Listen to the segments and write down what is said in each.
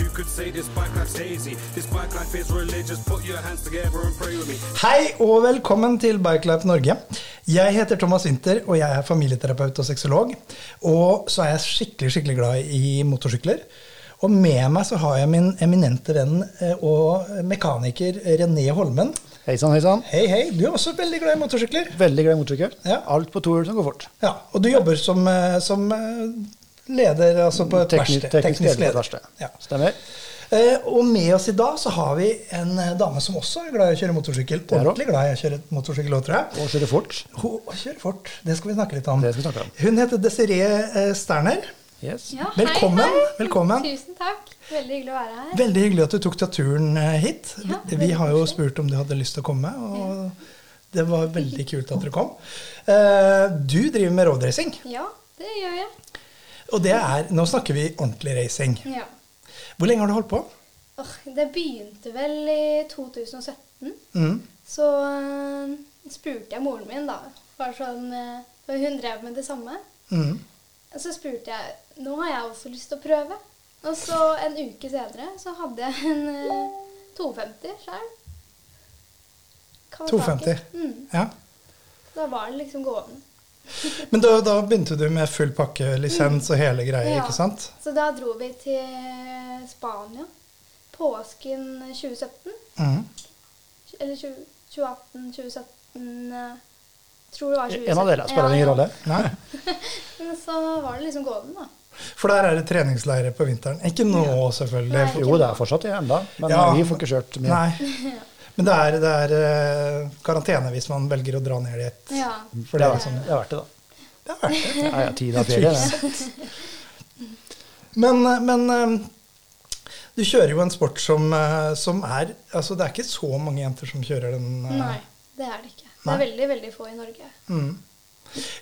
You could say this bike life's hazy. This bike life is religious. Put your hands together and pray with me. Hei og velkommen til Bikelife Norge. Jeg heter Thomas Winther, og jeg er familieterapeut og sexolog. Og så er jeg skikkelig skikkelig glad i motorsykler. Og med meg så har jeg min eminente venn eh, og mekaniker René Holmen. Hei sann, hei sann. Hei, hei. Du er også veldig glad i motorsykler. Veldig glad i motorsykkel. Ja. Alt på to hjul som går fort. Ja, Og du jobber som, eh, som eh, leder altså på et Teknisk, verksted. teknisk leder på et verksted. Ja. Stemmer. Eh, og med oss i dag så har vi en dame som også er glad i å kjøre motorsykkel. Ordentlig glad i å kjøre motorsykkel òg, tror jeg. Og kjøre fort. Hun kjører fort. Det skal vi snakke litt om. Det skal vi snakke om. Hun heter Desiree eh, Sterner. Yes. Ja, Velkommen, Hei, hei. velkommen. Tusen takk. Veldig hyggelig å være her. Veldig hyggelig at du tok deg turen eh, hit. Ja, vi har jo spurt om du hadde lyst til å komme, og det var veldig kult at dere kom. Eh, Du driver med roadracing, Ja, det gjør jeg. Og det er Nå snakker vi ordentlig racing. Ja. Hvor lenge har du holdt på? Oh, det begynte vel i 2017. Mm. Så øh, spurte jeg moren min, da. Bare sånn, for hun drev med det samme. Mm. Og så spurte jeg nå har jeg også lyst til å prøve. Og så en uke senere så hadde jeg en øh, 250 sjøl. 250. Mm, Ja. da var det liksom gående. Men da, da begynte du med full pakke, lisens og hele greia, Ja. ikke sant? Så da dro vi til Spania. Påsken 2017. Mm. Eller 20, 2018, 2017 eh, Tror det var 2017. En av dere spiller ingen Ja, rolle. Nei. Men så var det liksom gående, da. For der er det treningsleirer på vinteren. Ikke nå, selvfølgelig. Nei. Jo, det er fortsatt det ennå, men Ja. vi får ikke kjørt mye. Nei. Men det er, det er eh, karantene hvis man velger å dra ned dit. Ja. For Det det er, sånn. det er verdt det, da. Det er verdt det. Ja, ja, tiden er ferie, det. Men, eh, men eh, du kjører jo en sport som, som er Altså, det er ikke så mange jenter som kjører den. Nei, det er det ikke. Det Nei. er veldig, veldig få i Norge. Mm.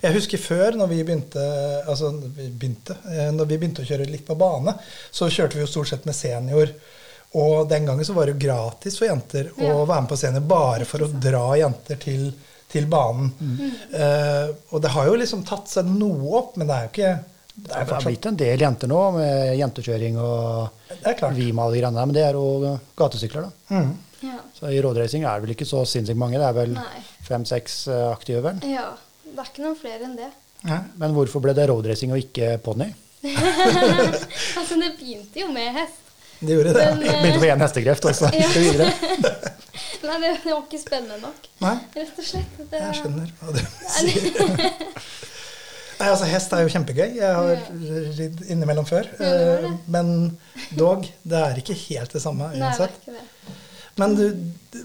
Jeg husker før, når vi begynte altså vi begynte, eh, når vi begynte å kjøre litt på bane, så kjørte vi jo stort sett med senior. Og den gangen så var det jo gratis for jenter å være med på scenen bare for å dra jenter til, til banen. Eh, og det har jo liksom tatt seg noe opp, men det er jo ikke Det er Det har blitt en del jenter nå, med jentekjøring og Det er. Vima og de greiene der, men det er jo gatesykler, da. Mm. Ja. Så i roadracing er det vel ikke så sinnssykt mange. Det er vel fem-seks eh, aktive, vel. ja. Det er ikke noen flere enn det. Ja. Men hvorfor ble det roadracing og ikke ponni? Altså, det begynte jo med hest. Det gjorde det. Men, eh, Begynte på én hestekreft, og så gikk det videre. Nei, det, var ikke spennende nok. Nei, Rett og slett. Det, jeg skjønner hva du sier. Nei, altså Hest er jo kjempegøy. Jeg har ridd innimellom før. Ja. Eh, Men dog, det er ikke helt det samme Nei, det er ikke det. Men du,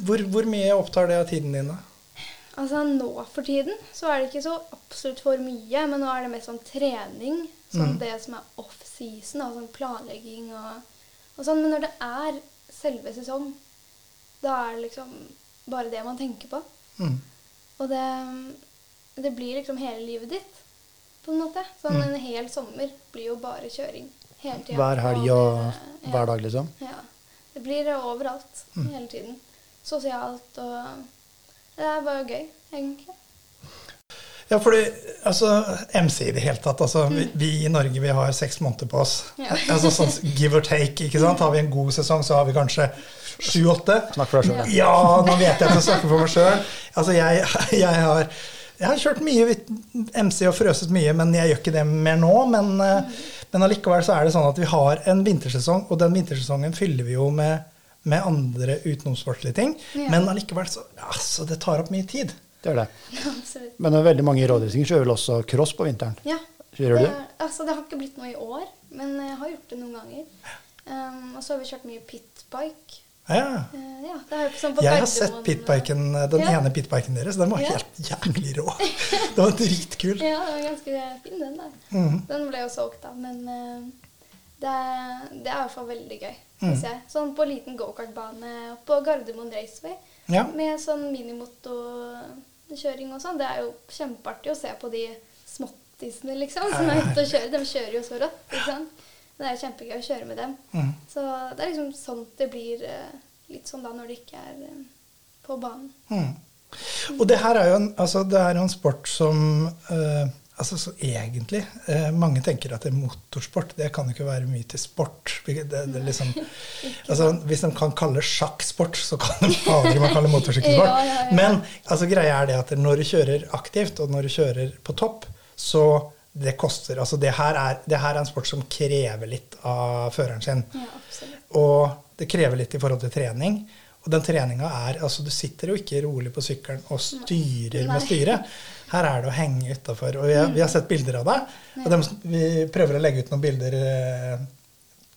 hvor, hvor mye opptar det av tiden din, da? Altså Nå for tiden så er det ikke så absolutt for mye, men nå er det mest sånn trening. Sånn Mm. det som er off-season, altså planlegging og, og sånn. Men når det er selve sesong, da er det liksom bare det man tenker på. Mm. Og det, det blir liksom hele livet ditt, på en måte. Sånn Mm. en hel sommer blir jo bare kjøring hele tida. Hver helg og hver dag, liksom. Ja. Det blir overalt Mm. hele tiden. Sosialt og Det er bare gøy, egentlig. Ja, fordi altså, MC i det hele tatt. Altså, vi, vi i Norge vi har seks måneder på oss. Mm. Ja. Altså, sånn give or take. ikke sant? Har vi en god sesong, så har vi kanskje sju-åtte. Snakk for deg sjøl. Ja. Ja, nå vet jeg at jeg snakker for meg sjøl. Altså, jeg, jeg, har, jeg har kjørt mye MC og frøset mye, men jeg gjør ikke det mer nå. Men, eh, men allikevel så er det sånn at vi har en vintersesong, og den vintersesongen fyller vi jo med, med andre utenomsportslige ting. Ja. Men allikevel så altså, det tar opp mye tid. Det gjør det. Absolutt. Men det veldig mange roadracing kjører vel også cross på vinteren. Ja. Kjører det, det? er, altså, det har ikke blitt noe i år, men jeg har gjort det noen ganger. Um, og så har vi kjørt mye pitbike. Ja. Uh, ja, det jo sånn på Jeg har sett pitbiken, den Ja. ene pitbiken deres. Den var Ja. helt jævlig rå. Den var dritkul. Ja, den var ganske fin, den der. Mhm. Den ble jo solgt, da. Men uh, det, det er i hvert fall veldig gøy, Mm. jeg. Sånn på liten gokartbane på Gardermoen Raceway. Ja. Med sånn minimotokjøring og sånn. Det er jo kjempeartig å se på de småttisene, liksom, som er ute og kjører. De kjører jo så rått. ikke sant? Det er kjempegøy å kjøre med dem. Mm. Så det er liksom sånn det blir eh, litt sånn da når det ikke er eh, på banen. Mm. Og det her er jo en, altså, det er en sport som eh, altså, så egentlig eh, Mange tenker at det er motorsport. Det kan jo ikke være mye til sport. Det, det liksom, altså, hvis de kan kalle sjakk sport, så kan de aldri man kalle motorsykkelsport. Ja, ja, ja. Men altså, greia er det at når du kjører aktivt, og når du kjører på topp, så det koster. Altså, det, her er, det her er en sport som krever litt av føreren sin. Ja. Og det krever litt i forhold til trening. Og den treninga er altså Du sitter jo ikke rolig på sykkelen og styrer med styret. Her er det å henge utafor. Og vi har, vi har sett bilder av deg. Og dem, vi prøver å legge ut noen bilder eh,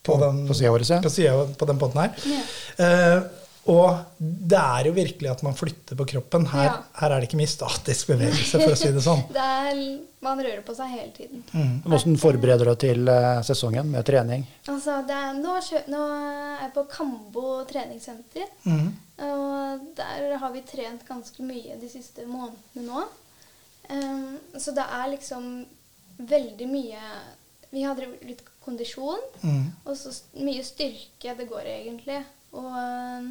på, På- den, på vår, ja. på, siden, på den podden her. Ja. Uh, og det er jo virkelig at man flytter på kroppen. Her, Ja. her er det ikke mye statisk bevegelse, for å si det sånn. Det er, man rører på seg hele tiden. Hvordan forbereder du deg til eh, sesongen med trening? Altså, det er, nå, kjø, nå er jeg på Kambo treningssenter. Mm. Og der har vi trent ganske mye de siste månedene nå. Ehm, så det er liksom veldig mye Vi drevet litt kondisjon. mm. Og så mye styrke det går egentlig. Og um,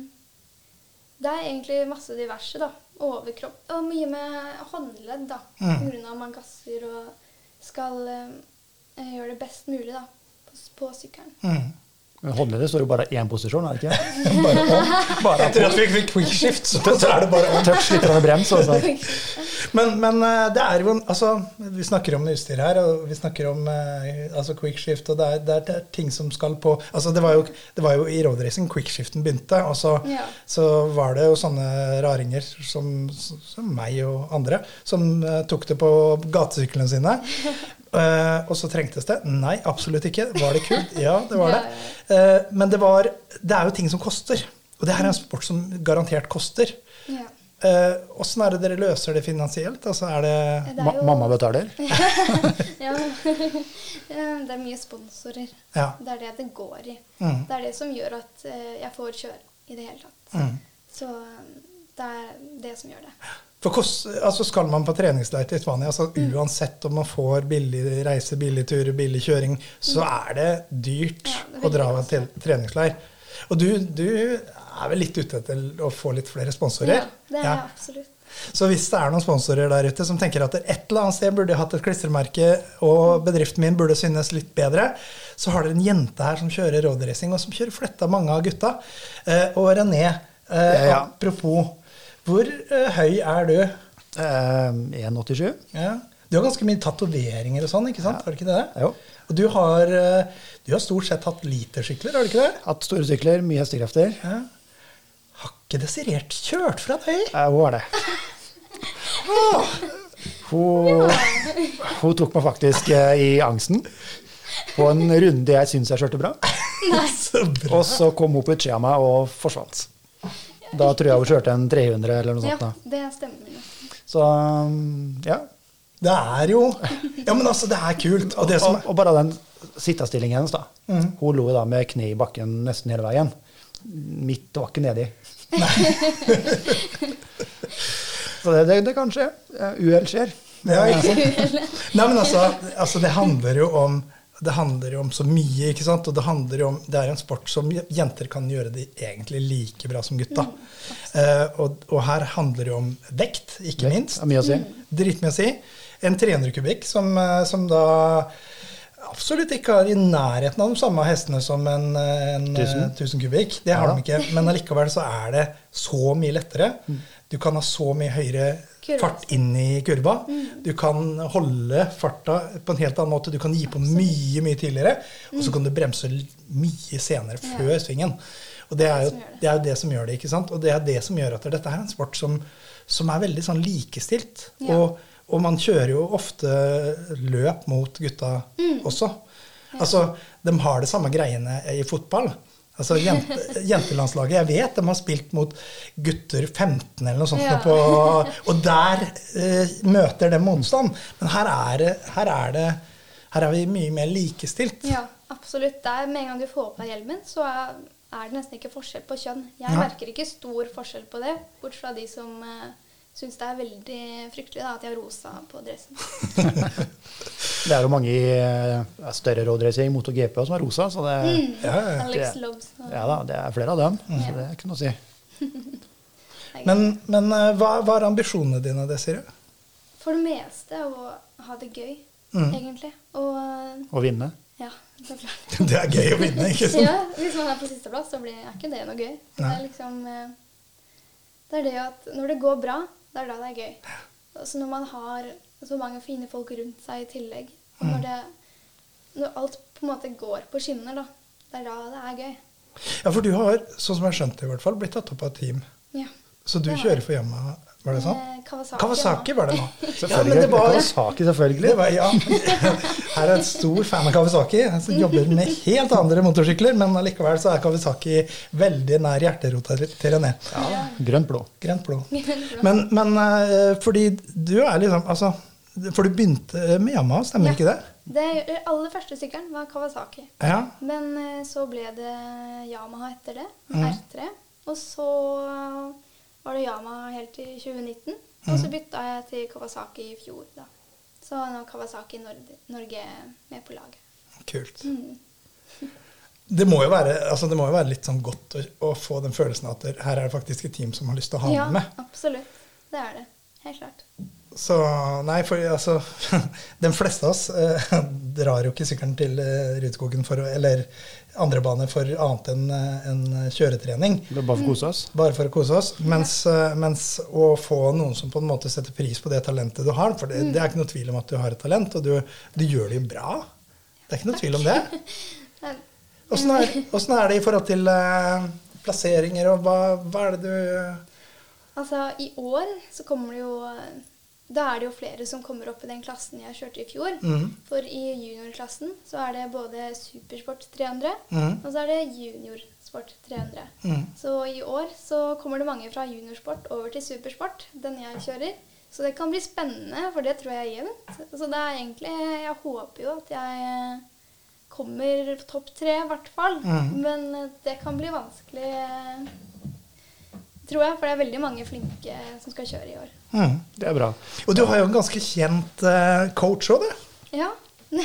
det er egentlig masse diverse, da. Overkropp. Og mye med håndledd, da. Mm. Av at man gasser og skal eh, gjøre det best mulig, da. På, på sykkelen. Mhm. Håndleddet står jo bare i én posisjon, er det ikke? Bare om. Etter at vi fikk quick shift, så, så er det bare om. Touch litt brems. Og. Men, men eh, det er jo altså, Vi snakker om utstyr her, og vi snakker om eh, altså quick shift, og det er, det, er, det er ting som skal på altså Det var jo, det var jo i roadracing quickshiften begynte, og så, Ja. så var det jo sånne raringer som, som meg og andre som eh, tok det på gatesyklene sine. Eh, og så trengtes det? Nei, absolutt ikke. Var det kult? Ja, det var det. Uh, men det, var, det er jo ting som koster. Og det her er en sport som garantert koster. Ja. Åssen er det dere løser det finansielt? Altså er det Det er jo- mamma betaler. Ja. Ja, det er mye sponsorer. Ja. Det er det det går i. Mm. Det er det som gjør at eh, jeg får kjøre i det hele tatt. Mm. Så eh, det er det som gjør det. For kost, altså Skal man på treningsleir til Spania, altså uansett om man får billig reise, billig tur, billig kjøring, så er det dyrt Ja, det å dra til treningsleir. Og du, du er vel litt ute etter å få litt flere sponsorer? Ja, det er Ja. jeg absolutt. Så hvis det er noen sponsorer der ute som tenker at et eller annet sted burde jeg hatt et klistremerke, og bedriften min burde synes litt bedre, så har dere en jente her som kjører roadracing, og som kjører fletta mange av gutta. Eh, og René, eh, Ja. apropos, hvor eh, høy er du? Eh, 1,87. Ja. Du har ganske mye tatoveringer og sånn, ikke sant? Har du ikke det? Jo. Og du har, eh, du har stort sett hatt litersykler, har du ikke det? Hatt store sykler, mye hestekrefter. Ja. Har ikke Desirert kjørt fra deg? Eh, hun har det. Hun, hun tok meg faktisk eh, i angsten på en runde jeg syns jeg kjørte bra. Så bra. Og så kom hun på utsida av meg og forsvant. Da tror jeg hun kjørte en 300 eller noe Ja, sånt. da. det stemmer. Så um, ja. Det er jo Ja, men altså, det er kult. Og det som Og, og bare den sittestillingen hennes, da. Hun lå da med kne i bakken nesten hele veien. Mitt var ikke nedi. Så det, det, det kan skje. Uhell skjer. Ja, ikke sant? Nei, men altså, altså det handler jo om det handler jo om så mye, ikke sant? og det handler jo om, det er en sport som jenter kan gjøre det egentlig like bra som gutta. Eh, og, og her handler det jo om vekt, ikke minst. Det er mye å si. Dritmye å si. En 300 kubikk som, eh, som da absolutt ikke har i nærheten av de samme hestene som en, eh, en eh, 1000. 1000 kubikk. Det har Ja de ikke. Men allikevel så er det så mye lettere. Du kan ha så mye høyere Kurve. fart inn i kurva. Du kan holde farta på en helt annen måte. Du kan gi på mye mye tidligere, og så kan du bremse mye senere før svingen. Og det er, jo, det. er jo det som gjør det. ikke sant? Og det er det som gjør at dette er en sport som, som er veldig sånn likestilt. Ja. Og, og man kjører jo ofte løp mot gutta også. Altså, De har det samme greiene i fotball. Altså jente, Jentelandslaget, jeg vet de har spilt mot gutter 15 eller noe sånt, Ja. på, og der eh, møter de motstand. Men her er, det, her, er det, her er vi mye mer likestilt. Ja, absolutt. Der, med en gang du får på deg hjelmen, så er, er det nesten ikke forskjell på kjønn. Jeg ja. merker ikke stor forskjell på det, bort fra de som uh, syns det er veldig fryktelig da, at de har rosa på dressen. Det er jo mange i eh, større rådracing, MotoGP, som er rosa, så det, Ja, ja. Alex Det- Lobbs. ja da, det er flere av dem. Mm. Så det er ikke noe å si. Men, men eh, hva, hva er ambisjonene dine, Desiree? For det meste å ha det gøy, Mm. egentlig. Og uh, Å vinne. ja, det er klart. Det er gøy å vinne, ikke sant? Ja, hvis man er på sisteplass, så blir, er ikke det noe gøy. Det er liksom eh, Det er det at når det går bra, det er da det er gøy. Altså når man har så mange fine folk rundt seg i tillegg, og Mm. når, det, når alt på en måte går på skinner, da, det er da det er gøy. Ja, for du har, sånn som jeg skjønte i hvert fall, blitt tatt opp av et team. Ja. Så du kjører for Yamaha, var det sånn? Kawasaki. Kawasaki var det nå. Ja, men det var, Kawasaki, selvfølgelig. det var, ja, her er en stor fan av Kawasaki. Som jobber med helt andre motorsykler, men allikevel så er Kawasaki veldig nær hjerterota til René. Ja. grønt-blå. Grønt blå. Men, men eh, fordi du er liksom altså, For du begynte med Yamaha, stemmer Ja. ikke det? Det aller første sykkelen var Kawasaki. Ja. Men så ble det Yamaha etter det. Mhm. R3. Og så var det Yamaha helt til 2019. Og så bytta jeg til Kawasaki i fjor, da. Så nå er Kawasaki Nord Norge med på laget. Kult. Mm. Det må være, altså det må jo være litt sånn godt å, å få den følelsen at det, her er det faktisk et team som har lyst til å ha Ja, med. Ja, absolutt. Det er det. Helt klart. Så nei, for altså De fleste av oss eh, drar jo ikke sykkelen til eh, Rudskogen for å Eller andre bane for annet enn en kjøretrening. Det er bare for å kose oss. Bare for å kose oss. Mens, eh, mens å få noen som på en måte setter pris på det talentet du har For det, det er ikke noe tvil om at du har et talent, og du, du gjør det jo bra. Det er ikke noe tvil om det. Åssen er, er det i forhold til uh, plasseringer, og hva, hva er det du altså, i år så kommer det jo Da er det jo flere som kommer opp i den klassen jeg kjørte i fjor. Mm. For i juniorklassen så er det både Supersport 300 mm. og så er det juniorsport 300. Mm. Så i år så kommer det mange fra juniorsport over til supersport, den jeg kjører. Så det kan bli spennende, for det tror jeg er jevnt. Så det er egentlig Jeg håper jo at jeg kommer på topp tre, i hvert fall. Mhm. Men det kan bli vanskelig, tror jeg, for det er veldig mange flinke som skal kjøre i år. Mhm. Det er bra. Og du har jo en ganske kjent eh, coach òg, du. Ja.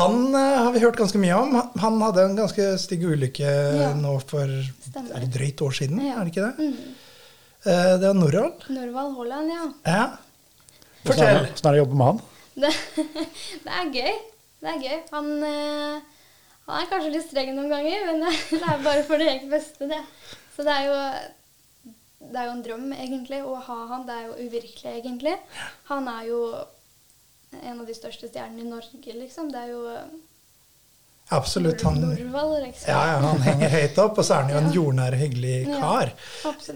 Han eh, har vi hørt ganske mye om. Han- hadde en ganske stygg ulykke Ja. nå for Stemmer. er det drøyt år siden, Ja. er det ikke det? Mm. Eh, det var Norvald. Norvald Holland, ja. Ja. Fortell. hvordan er det å jobbe med han? Det, det er gøy. Det er gøy. Han, han er kanskje litt streng noen ganger, men det, det er bare for det eget beste, det. Så det er jo det er jo en drøm, egentlig, å ha han. Det er jo uvirkelig, egentlig. Han er jo en av de største stjernene i Norge, liksom. Det er jo Absolutt. Han, ja, ja, han henger høyt opp, og så er han jo en jordnær, hyggelig kar.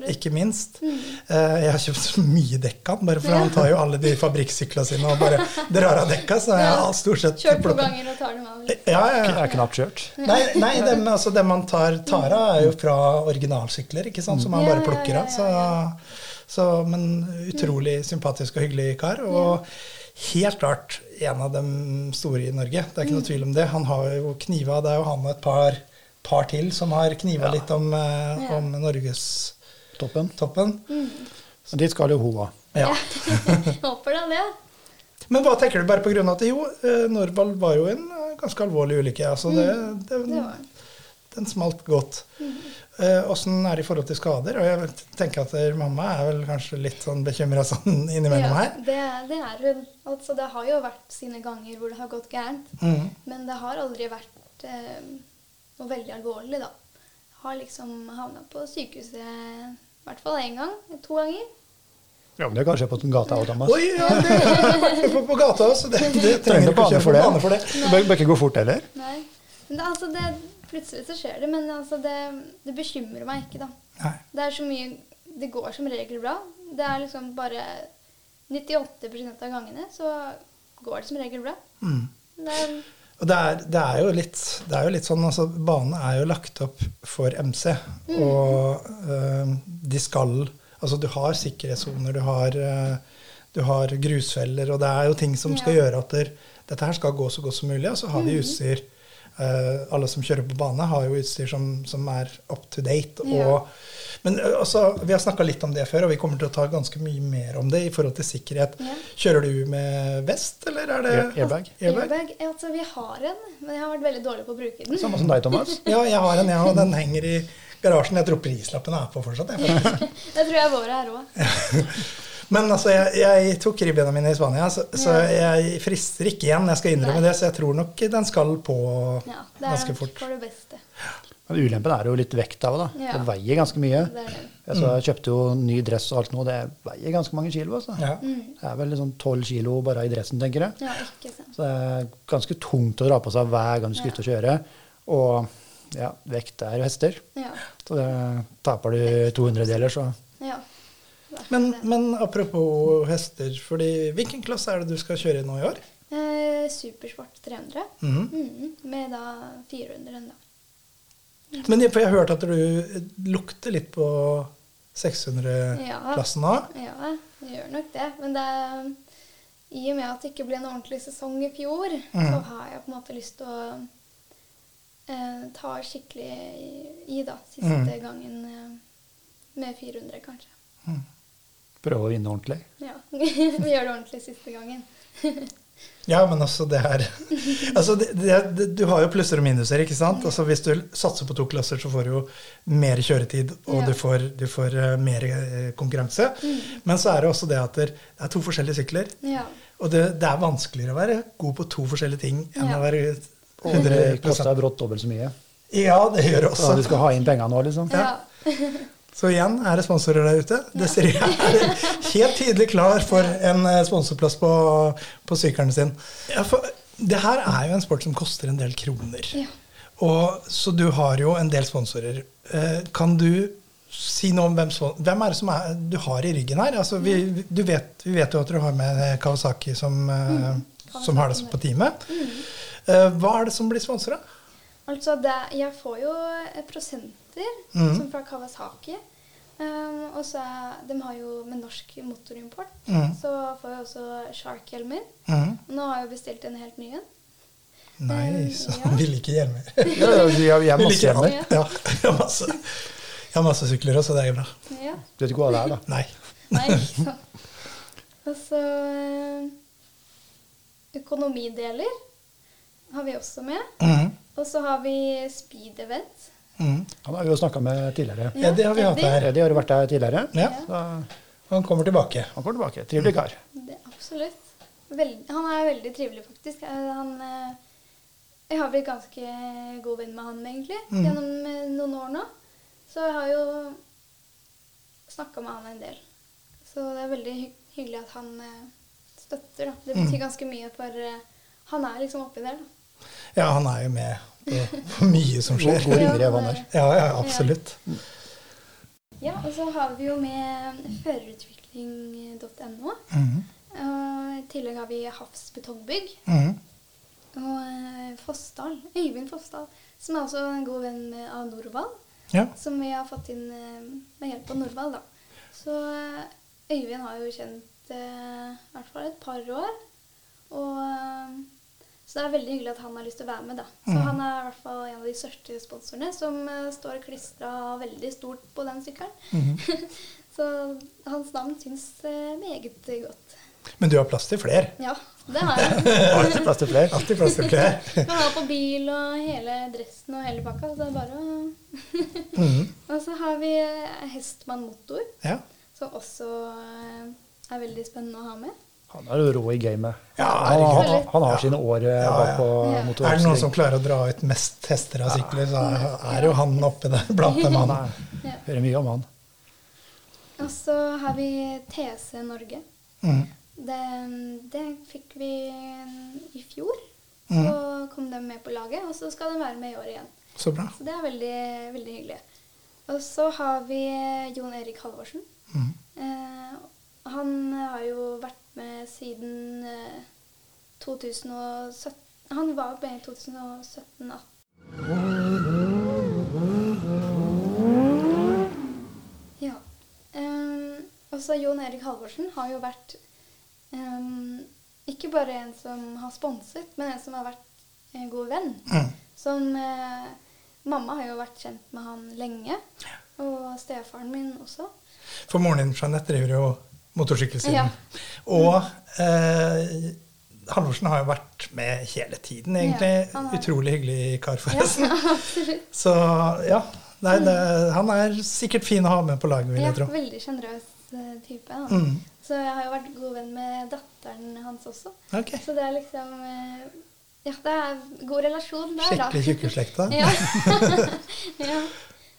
Ikke minst. Mm. Eh, Jeg har kjøpt så mye dekk av han, bare for han tar jo alle de fabrikksyklene sine og bare drar av dekka. Så jeg har stort sett Kjørt to ganger og tar dem av. Ja, ja, er knapt kjørt. Nei, nei dem, altså, dem man tar, tar av, er jo fra originalsykler, ikke sant? som man bare plukker av. Så, så, men utrolig sympatisk og hyggelig kar. Og helt klart en av dem store i Norge. Det er ikke noe tvil om det. Han har jo kniva, det er jo han og et par, par til som har kniva Ja. litt om, eh, Ja. om norgestoppen. Toppen. Men dit skal jo hun òg. Ja. Håper da det. Men hva tenker du bare på grunn av at jo, eh, Norvald var jo en eh, ganske alvorlig ulykke. Altså det, det, Det var den smalt godt. Åssen er det i forhold til skader? Og jeg tenker at eh, mamma er vel kanskje litt sånn bekymra sånn innimellom her. Ja, det, det er hun. Altså, det har jo vært sine ganger hvor det har gått gærent. Mm. Men det har aldri vært eh, noe veldig alvorlig, da. Har liksom havna på sykehuset i hvert fall én gang. To ganger. Ja, men det kan skje på gata òg, Thomas. Oi, ja, det er på, på gata også. Det, det trenger du ikke å bane kjøpe for det. bane for det. Det bør, bør ikke gå fort heller. Nei. Men det, altså, det, plutselig så skjer det, men altså, det, det bekymrer meg ikke, da. Nei. Det er så mye Det går som regel bra. Det er liksom bare 98 av gangene så går det som regel bra. Mm. Det er, Og det er, det er jo litt, det er jo litt sånn, altså Banen er jo lagt opp for MC, og øh, de skal Altså, du har sikkerhetssoner, du har, øh, du har grusfeller, og det er jo ting som skal Ja. gjøre at der, dette her skal gå så godt som mulig. Og så har vi utstyr Eh, alle som kjører på bane, har jo utstyr som, som er up to date. Og, Men eh, altså, vi har snakka litt om det før, og vi kommer til å ta ganske mye mer om det i forhold til sikkerhet. Ja. Kjører du med vest, eller er det Air- airbag? airbag? Airbag, altså Vi har en, men jeg har vært veldig dårlig på å bruke den. Samme som deg, Thomas. Ja, jeg har en, ja, og den henger i garasjen. Jeg tror prislappen er på fortsatt. Jeg, faktisk. Det tror jeg våre er òg. Men altså, jeg, jeg tok ribbena mine i Spania, så, så jeg frister ikke igjen. Jeg skal innrømme Nei. det, så jeg tror nok den skal på Ja, det er ganske fort. for det beste. Men ulempen er jo litt vekt av det. da. Ja. Det veier ganske mye. Det det. Jeg, så jeg kjøpte jo ny dress og alt nå, det veier ganske mange kilo. Altså. Ja. Det er vel sånn 12 kilo bare i dressen, tenker jeg. Ja, ikke sant. Så det er ganske tungt å dra på seg hver gang du skal ut og kjøre. Og ja, vekt er jo hester. Ja. Så det, taper du 200 deler, så ja. Men, men apropos hester, fordi hvilken klasse er det du skal kjøre i nå i år? Eh, Supersport 300. Mhm. Mhm, Med da 400 ennå. Men jeg- for jeg har hørt at du lukter litt på 600-klassen da. Ja, jeg gjør nok det. Men det er, i og med at det ikke ble en ordentlig sesong i fjor, Mhm. så har jeg på en måte lyst til å eh, ta skikkelig i, da, siste Mhm. gangen eh, med 400, kanskje. Prøve å vinne ordentlig. Ja, Vi gjør det ordentlig siste gangen. Ja, men altså, det er altså, det, det, det, Du har jo plusser og minuser, ikke sant? Altså, hvis du satser på to klasser, så får du jo mer kjøretid, og Ja. du får, du får eh, mer konkurranse. konkurranse. Men så er det også det at det er to forskjellige sykler. Ja. Og det, det er vanskeligere å være god på to forskjellige ting enn Ja. å være 100 Og det koster brått dobbelt så mye. Ja, det gjør det også. Så du skal ha inn penger nå, liksom. ja. Så igjen er det sponsorer der ute. Desiree er helt tydelig klar for en eh, sponsorplass på, på sykkelen sin. Ja, det her er jo en sport som koster en del kroner. Ja. Og, så du har jo en del sponsorer. Eh, Kan du si noe om hvem, hvem er det som er, du har i ryggen her? Altså, vi, du vet, vi vet jo at du har med Kawasaki som, eh, som har det på teamet. Eh, Hva er det som blir sponsa? Altså, det, jeg får jo eh, prosenter, mm. som fra Kawasaki. Um, og så De har jo med norsk motorimport, mm. så får vi også Shark-hjelmer. Mm. Nå har jeg bestilt en helt ny en. Nei, så så ja. vi liker hjelmer. Ja, ja, vi har- vi har masse hjelmer. Ja. Ja, jeg har masse, jeg har masse sykler også, det er jo bra. Ja. Du vet ikke hva det er, da. Nei. Nei. Og så eh, Økonomideler har vi også med. Mm. Og så har vi speed event. Mhm. Han har vi jo snakka med tidligere. Ja, det har vi hatt Eddie. her. Eddie har jo vært der tidligere. Ja, Så han kommer tilbake. han kommer tilbake. Trivelig kar. Det, absolutt. Veld, han er veldig trivelig, faktisk. Eh, Han, eh, jeg har blitt ganske god venn med han, egentlig, mm. gjennom eh, noen år nå. Så jeg har jo snakka med han en del. Så det er veldig hyggelig at han støtter. Da. Det betyr ganske mye, for han er liksom oppi der. Da. Ja, han er jo med på, på mye som skjer. god Ja, ringrev, han er- Ja, ja, absolutt. Ja, og så har vi jo med førerutvikling.no. Mhm. Og I tillegg har vi Havs betongbygg. Mhm. Og eh, Fossdal, Øyvind Fossdal, som er også en god venn av Norvald. Ja. Som vi har fått inn eh, med hjelp av Norvald. da. Så eh, Øyvind har jo kjent i hvert fall et par år. Og, så det er veldig hyggelig at han har lyst til å være med. da. Så mm. Han er i hvert fall en av de største sponsorene som uh, står klistra veldig stort på den sykkelen. Mm. så hans navn syns uh, meget godt. Men du har plass til flere. Ja, det har jeg. Alltid plass til flere. Alltid plass til flere. Man har på bil og hele dressen og hele pakka. Så det er bare å mm. Og så har vi eh, Hestmann Motor, Ja. som også er veldig spennende å ha med. Han er jo rå i gamet. Ja, han, han, han har Ja. sine år eh, Ja, bak på Ja. Er det noen som klarer å dra ut mest hester av sykler, så er, jo han oppe der blant dem. Han er, hører mye om han. Og så har vi TC Norge. Mm. Det, det fikk vi i fjor. Så Så kom de med på laget, og så skal de være med i år igjen. Så bra. Så det er veldig, veldig hyggelig. Og så har vi Jon Erik Halvorsen. Mm. Eh, han har jo vært med siden eh, 2017 Han var med i 2017-2018. Ja. Um, og så Jon Erik Halvorsen har jo vært um, ikke bare en som har sponset, men en som har vært en god venn. Mm. Som eh, Mamma har jo vært kjent med han lenge. Og stefaren min også. For moren din, Jeanette, driver jo motorsykkelsiden. Ja. Og eh, Halvorsen har jo vært med hele tiden, egentlig. Ja, Utrolig hyggelig kar, forresten. Ja, Så ja. Nei, det, han er sikkert fin å ha med på laget, vil jeg tro. veldig sjenerøs eh, type. Da. Mm. Så jeg har jo vært god venn med datteren hans også. Okay. Så det er liksom eh, Ja, det er god relasjon der, da. Skikkelig tjukkeslekta. ja. ja.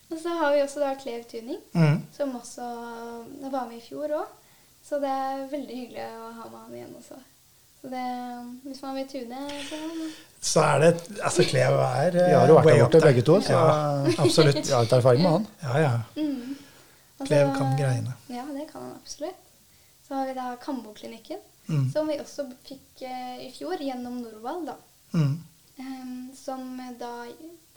Og så har vi også da Klev Tuning, Mm. som også var med i fjor òg. Så det er veldig hyggelig å ha med han igjen også. Så det, hvis man vil tune, så Så er det Altså, Cleo er eh, Vi har jo vært der borte begge to, så Ja, absolutt. vi har litt erfaring med han. Ja, ja. mm. Altså, Klev kan greiene. Ja, det kan han absolutt. Så har vi da Kamboklinikken, Mm. som vi også fikk eh, i fjor gjennom Norvald, da. Mm. Um, som da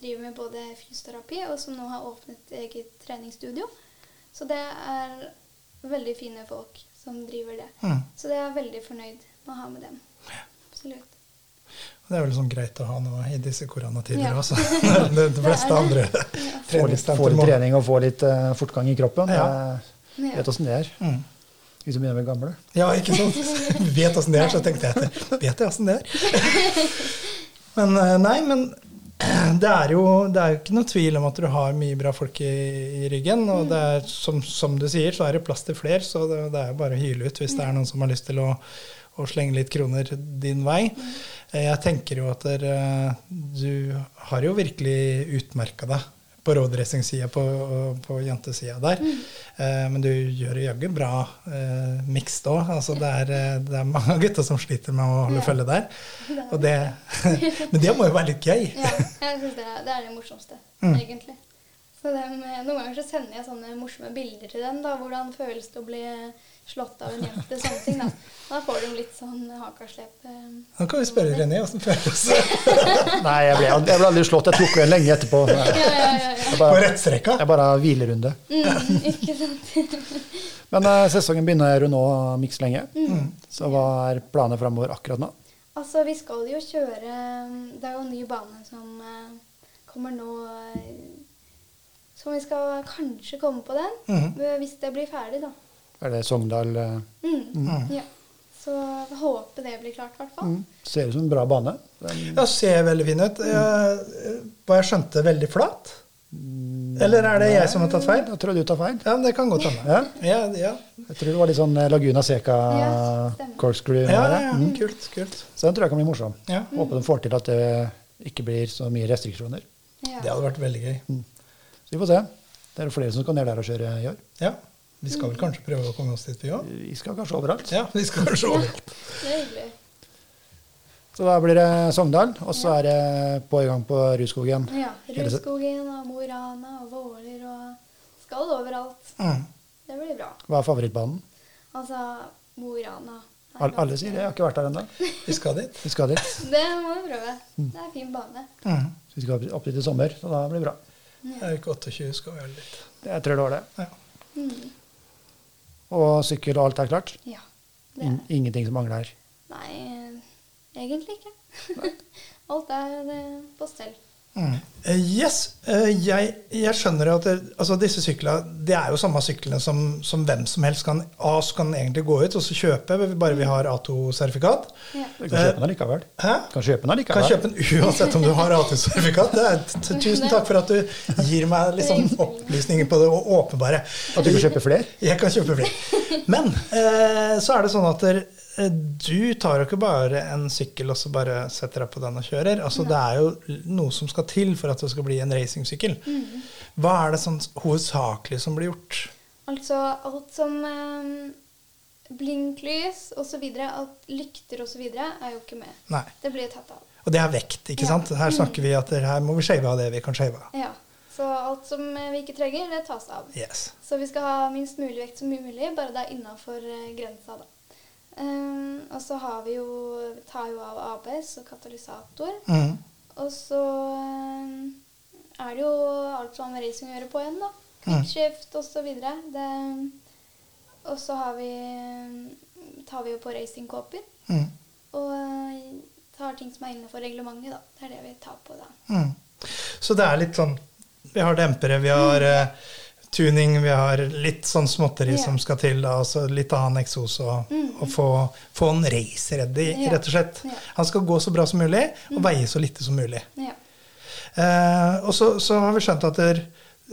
driver med både fysioterapi, og som nå har åpnet eget treningsstudio. Så det er veldig fine folk som driver det. Mm. Så det er jeg veldig fornøyd med å ha med dem. Absolutt. Det er vel sånn greit å ha nå i disse koronatider Ja. også. De, fleste andre ja. Få litt, få litt trening og få litt uh, fortgang i kroppen. Ja. Jeg Ja. vet åssen det er. mm. Vi som begynner med gamle. Ja, ikke sant? Vet åssen det er, så tenkte jeg etter. Vet jeg åssen det er? Men eh, nei, men det er, jo, det er jo ikke noe tvil om at du har mye bra folk i, i ryggen. Og det er, som, som du sier, så er det plass til flere, så det, det er jo bare å hyle ut hvis det er noen som har lyst til å, å slenge litt kroner din vei. Eh, Jeg tenker jo at der, du har jo virkelig utmerka deg på roadracing-sida, på, på jentesida der. Eh, men du gjør jaggu bra eh, mixed òg. Altså, det, eh, det er mange gutter som sliter med å holde Ja. følge der. Det, men det må jo være litt gøy. Ja, jeg syns det, er- det er det morsomste, Mm. egentlig. Så dem, noen ganger så sender jeg sånne morsomme bilder til dem. da, Hvordan føles det å bli slått av en jente? sånne ting Da Da får du litt sånn hakaslep. eh. Nå kan vi spørre René åssen det føles Nei, jeg ble, jeg ble aldri slått. Jeg tok en lenge etterpå. Ja, ja, ja. ja. Jeg på rettsrekka? jeg bare hvilerunde. Mm, ikke sant? Men eh, sesongen begynner jo nå miks lenge. Så hva er planene framover akkurat nå? Altså, vi skal jo kjøre Det er jo en ny bane som eh, kommer nå eh, Som vi skal kanskje komme på den, Mhm. hvis det blir ferdig, da. Er det Sogndal eh, Mm. Ja. Så jeg håper det blir klart, i hvert fall. mm, Ser ut som en bra bane. Den, Ja, ser veldig fin ut. Jeg, hva jeg skjønte, veldig flat. Eller er det jeg som har tatt feil? Jeg tror du tar feil. Ja, men det kan godt hende. Ja. Ja, ja. Jeg tror det var litt sånn eh, Laguna Seca Ja, corkscrew. ja, ja, ja. Mm. Kult. kult. Så den tror jeg kan bli morsom. Ja. Håper de får til at det ikke blir så mye restriksjoner. Ja. Det hadde vært veldig gøy. Så vi får se. Det er flere som skal ned der og kjøre i år. Ja. Vi skal vel kanskje prøve å komme oss dit, vi òg? Vi skal kanskje overalt. Ja, vi skal kanskje overalt. Det er hyggelig. Så da blir det Sogndal, og så er det på i gang på Rudskogen. Ja. Rudskogen og Mo i Rana og Våler og Skal overalt. Mm. Det blir bra. Hva er favorittbanen? Altså Mo i Rana. Alle, alle sier det. Jeg har ikke vært der ennå. Vi skal dit. Vi skal dit. Det må vi prøve. Det er en fin bane. Mm. Så vi skal opp- dit i sommer, så da blir det bra. Det er ikke 28, skal vi gjøre dit. Jeg tror det var det. Ja. Mm. Og sykkel og alt er klart? Ja. Det er In ingenting som mangler. Nei, eh, egentlig ikke. Alt er eh, på stell. Mm. Eh, Yes. eh, Jeg, jeg skjønner at det, altså disse syklene det er jo samme syklene som, som hvem som helst kan A, så kan egentlig gå ut og så kjøpe, bare vi har A2-sertifikat. Ja. Du kan kjøpe den allikevel. Hæ? Kan kjøpe den Kan kjøpe den uansett om du har A2-sertifikat. Det er t- Tusen takk for at du gir meg liksom opplysninger på det og åpenbare. At du kan kjøpe flere? Jeg kan kjøpe flere. Men eh, så er det sånn at der, du tar jo ikke bare en sykkel og så bare setter deg på den og kjører. Altså, det er jo noe som skal til for at det skal bli en racingsykkel. Hva er det sånn hovedsakelig som blir gjort? Altså alt som eh, blinklys osv., alt lykter osv., er jo ikke med. Nei. Det blir tatt av. Og det er vekt, ikke Ja. sant? Her snakker vi at her må vi shave av det vi kan shave av. Ja. Så alt som eh, vi ikke trenger, det tas av. Yes. Så vi skal ha minst mulig vekt som mulig, bare det er innafor grensa, da. Um, og så har vi jo tar jo av ABS og katalysator. Mm. Og så um, er det jo alt som har med racing å gjøre på igjen, da. Mm. Osv. Og så har vi tar vi jo på racingkåper. Mm. Og uh, tar ting som er innenfor reglementet, da. Det er det vi tar på da. Mm. Så det er litt sånn Vi har dempere, vi har eh, tuning, vi har litt sånn småtteri yeah. som skal til. Da, altså litt annen eksos og, og få, få en race-ready, yeah. rett og slett. Yeah. Han skal gå så bra som mulig og veie så lite som mulig. Eh, og så, så har vi skjønt at der,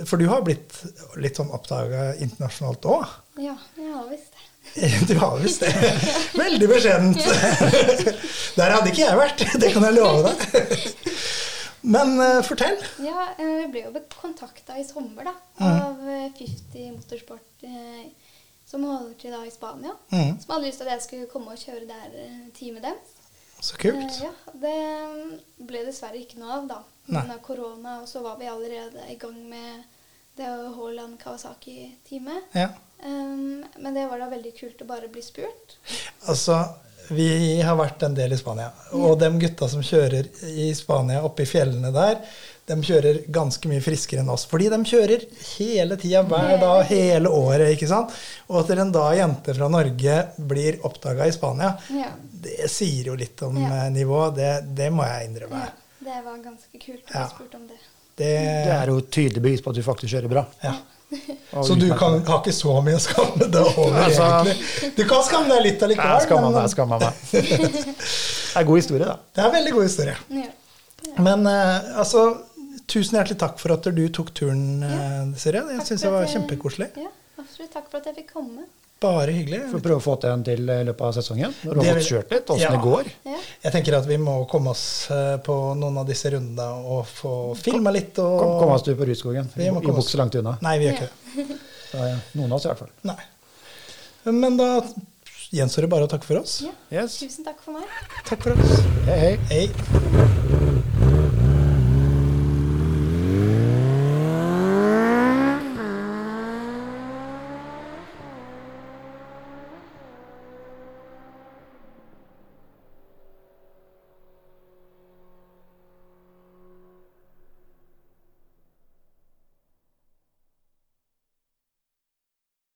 For du har blitt litt sånn oppdaga internasjonalt òg. ja, jeg har visst det. Du har visst det. Veldig beskjedent. Der hadde ikke jeg vært, det kan jeg love deg. Men uh, fortell. Ja, eh, vi ble jo kontakta i sommer da, Mhm. av eh, 50 Motorsport eh, som holder til da i Spania. Mm. Som hadde lyst til at jeg skulle komme og kjøre der tid teamet dem. Så kult. Eh, ja, det mm, ble dessverre ikke noe av da. Men Pga. korona, og så var vi allerede i gang med det Haaland Kawasaki-teamet. Ja. Um, men det var da veldig kult å bare bli spurt. Altså, vi har vært en del i Spania. Og de gutta som kjører i Spania, oppe i fjellene der, de kjører ganske mye friskere enn oss. Fordi de kjører hele tida, hver dag, hele året. ikke sant? Og at en da jente fra Norge blir oppdaga i Spania, Ja. det sier jo litt om Ja. eh, nivået. Det, det må jeg innrømme. ja. Det var ganske kult å Ja. bli spurt om det. Det, Det er jo tydelig bevis på at du faktisk kjører bra. ja. Så du kan, har ikke så mye å skamme deg over, Altså- egentlig? Du kan skamme deg litt Jeg allikevel, skammer meg, jeg skammer meg. Det er god historie, da. det er en veldig god historie. Ja. Men uh, altså, tusen hjertelig takk for at du tok turen, uh, Siri. Jeg syns det var kjempekoselig. Ja, absolutt. Takk for at jeg fikk komme. Bare hyggelig. Får prøve å få til en til i løpet av sesongen. Når du har fått kjørt litt, åssen Ja. det går. Ja. Jeg tenker at vi må komme oss eh, på noen av disse rundene og få filma litt. Og... Kom, kom oss du på Rudskogen. Vi vi komme oss- langt unna. Nei, vi gjør ikke det. Ja, noen av oss i hvert fall. Nei. Men da gjenstår det bare å takke for oss. ja. Yes. Tusen takk for meg. Takk for oss. Hei, hei. Hei.